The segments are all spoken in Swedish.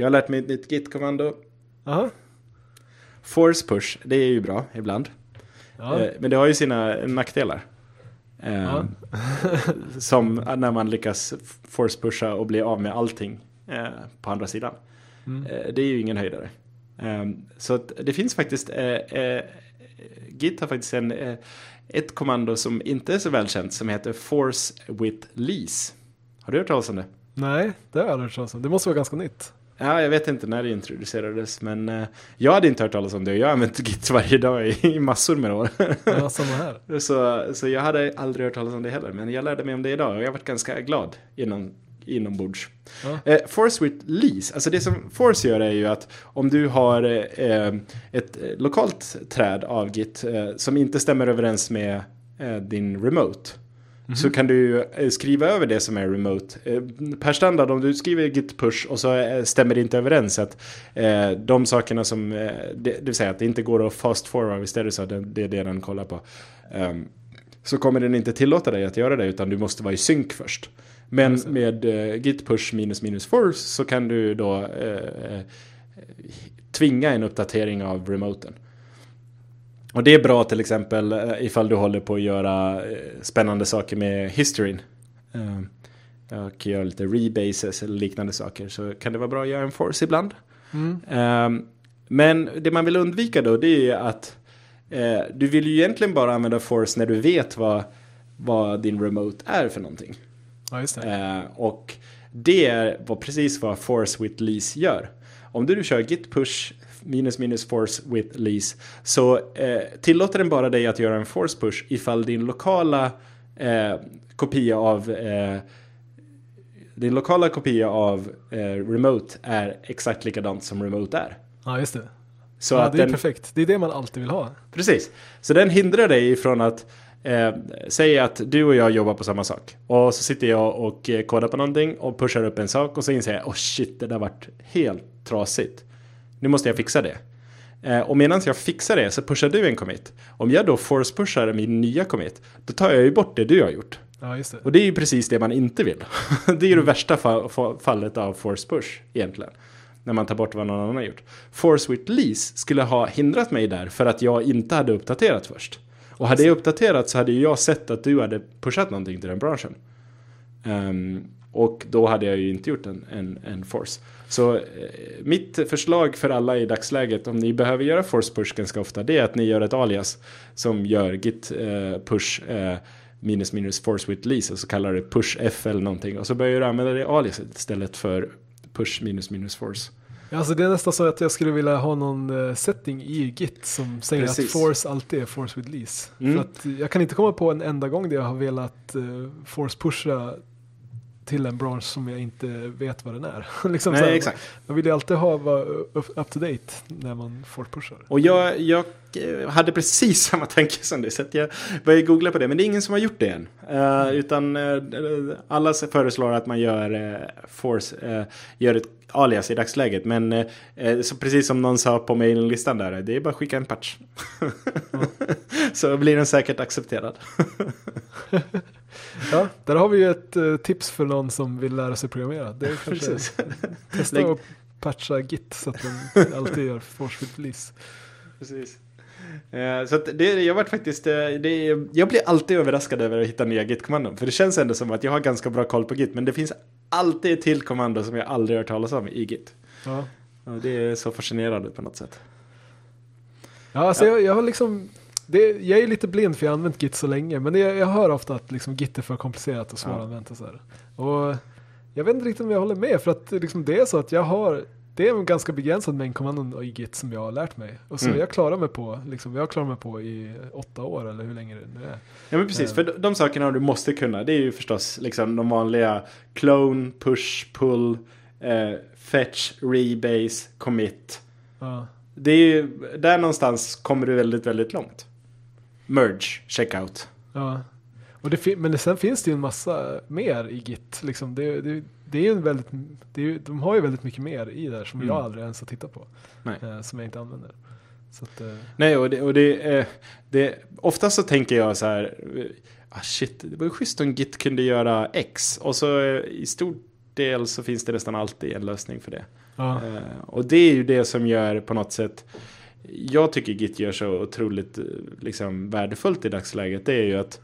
Jag har lärt mig ett nytt git-kommando. Jaha. Force push, det är ju bra ibland. Ja. Eh, Men det har ju sina nackdelar. Eh, Ja. som när man lyckas force pusha och bli av med allting eh, på andra sidan. Mm. Det är ju ingen höjdare. Eh, så det finns faktiskt, Git har faktiskt en, ett kommando som inte är så välkänt som heter force with lease. Har du hört talas om det? Nej, det har jag aldrig hört talas om. Det måste vara ganska nytt. Ja, jag vet inte när det introducerades, men eh, jag hade inte hört talas om det jag har använt Git varje dag i, i massor med år. Ja, samma här. så, så jag hade aldrig hört talas om det heller, men jag lärde mig om det idag och jag varit ganska glad inom, inombords. Ja. Eh, force with lease, alltså det som Force gör är ju att om du har eh, ett eh, lokalt träd av Git eh, som inte stämmer överens med eh, din remote så kan du eh, skriva över det som är remote. Eh, Per standard om du skriver git push och så eh, stämmer det inte överens att de sakerna som, det, vill säga att det inte går att fast forward istället så att det, är det den kollar på. Ehm, så kommer den inte tillåta dig att göra det utan du måste vara i synk först. Men det. med git push minus minus force så kan du då tvinga en uppdatering av remoten. Och det är bra till exempel eh, ifall du håller på att göra eh, spännande saker med historyn. Eh, Och göra lite rebases eller liknande saker så kan det vara bra att göra en force ibland. Mm. Eh, Men det man vill undvika då det är att du vill ju egentligen bara använda force när du vet vad, vad din remote är för någonting. Ja, just det. Och det är vad, precis vad force with lease gör. Om du kör git push minus minus force with lease så eh, tillåter den bara dig att göra en force push ifall din lokala eh, kopia av eh, din lokala kopia av eh, remote är exakt likadant som remote är. Ja, just det. Så ja, att det är den, perfekt. Det är det man alltid vill ha. Precis. Så den hindrar dig ifrån att eh, säga att du och jag jobbar på samma sak. Och så sitter jag och eh, kodar på någonting och pushar upp en sak och så inser jag, oh shit, det där vart helt trasigt. Nu måste jag fixa det. Eh, och medan jag fixar det så pushar du en commit. Om jag då force pushar min nya commit, då tar jag ju bort det du har gjort. Ja, det. Och det är ju precis det man inte vill. det är ju det värsta fa- fa- fallet av force push egentligen. När man tar bort vad någon annan har gjort. Force with lease skulle ha hindrat mig där för att jag inte hade uppdaterat först. Och hade jag uppdaterat så hade jag sett att du hade pushat någonting till den branschen. Ehm, och då hade jag ju inte gjort en, en, en force. Så eh, mitt förslag för alla i dagsläget om ni behöver göra force push ganska ofta det är att ni gör ett alias som gör git eh, push eh, minus minus force with lease och så kallar det push f eller någonting och så börjar du använda det aliaset istället för push minus minus force. Alltså det är nästan så att jag skulle vilja ha någon eh, setting i Git som säger Precis. att force alltid är force with lease. Mm. För att jag kan inte komma på en enda gång där jag har velat eh, force pusha till en bransch som jag inte vet vad den är. liksom Nej, exakt. Man vill ju alltid ha vara up, to date när man force pushar. Och jag, jag eh, hade precis samma tanke som du, så jag började googla på det. Men det är ingen som har gjort det än. Eh, utan eh, alla föreslår att man gör uh, Force, gör ett alias i dagsläget. Men så precis som någon sa på mailinlistan där, det är bara att skicka en patch. så blir den säkert accepterad. Ja, där har vi ju ett eh, tips för någon som vill lära sig programmera. Det är kanske testa att patcha Git så att den alltid gör force with lease. Precis. Eh, Så det, jag varit faktiskt, eh, det, jag blir alltid överraskad över att hitta nya Git-kommandon. För det känns ändå som att jag har ganska bra koll på Git. Men det finns alltid ett till kommando som jag aldrig hört talas om i Git. Ja. Och det är så fascinerande på något sätt. Ja, alltså Ja. Jag, jag har liksom, det, jag är lite blind för jag har använt Git så länge. Men det, jag hör ofta att liksom Git är för komplicerat och svåranvänt och så här. Och jag vet inte riktigt om jag håller med. För att liksom det är så att jag har, det är en ganska begränsad mängd kommandon i Git som jag har lärt mig. Och så Mm. jag klarar mig på, liksom, jag klarar mig på i åtta år eller hur länge det nu är. Ja men precis, Eh. för de, de sakerna du måste kunna det är ju förstås liksom de vanliga clone, push, pull, eh, fetch, rebase, commit. Ja. Det är ju, där någonstans kommer du väldigt, väldigt långt. Merge, checkout. Ja. Och det men det, sen finns det ju en massa mer i Git. Liksom det, det, det är ju en väldigt, det är, de har ju väldigt mycket mer i där som Mm. jag aldrig ens har tittat på. Eh, som jag inte använder. Att, eh, Nej, och det, och det, eh, det ofta så tänker jag så här, eh, ah shit, det ju schysst om Git kunde göra X. Och så eh, i stort del så finns det nästan alltid en lösning för det. Ja. Eh, och det är ju det som gör på något sätt jag tycker Git gör så otroligt eh, liksom, värdefullt i dagsläget. Det är ju att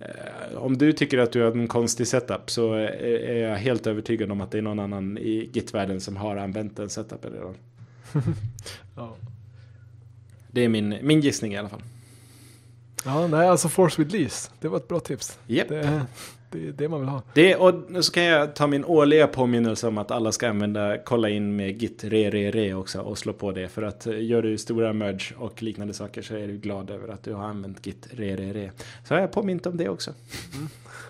eh, om du tycker att du har en konstig setup så är, är jag helt övertygad om att det är någon annan i Git-världen som har använt den setupen redan. Ja. Det är min, min gissning i alla fall. ja, nej alltså Force with Lease, det var ett bra tips. Yep. Det, det är det man vill ha. Det, och så kan jag ta min årliga påminnelse om att alla ska använda, kolla in med git re re re också och slå på det. För att eh, gör du stora merge och liknande saker så är du glad över att du har använt git re re re. Så har jag påmint om det också.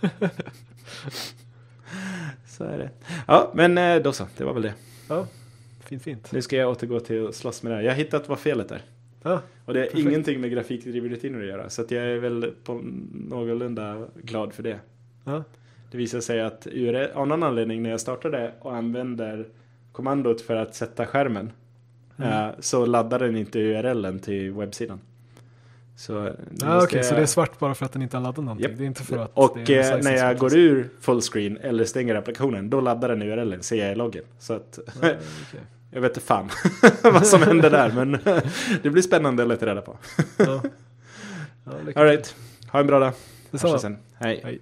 så är det. Ja, men eh, då så, det var väl det. Ja, fint fint. Nu ska jag återgå till att slåss med det här. Jag har hittat vad felet är. Ja, Och det är Perfekt. ingenting med grafikdriven rutiner att göra. Så att jag är väl på någorlunda glad för det. Ja. Det visar sig att URL, av någon anledning när jag startade och använder kommandot för att sätta skärmen Mm. eh, så laddar den inte URLen till webbsidan. Så, nu Ja, måste Okej, så jag- det är svart bara för att den inte har laddat någonting? Japp. Det är inte för att Och eh, när jag går ur fullscreen eller stänger applikationen då laddar den URLen, ser jag i loggen. Så att Ja, okej. jag vet inte fan vad som händer där men det blir spännande att leta reda på. Ja. Ja, lycka till. Alright, ha en bra dag. Detsamma. Hej. Hej.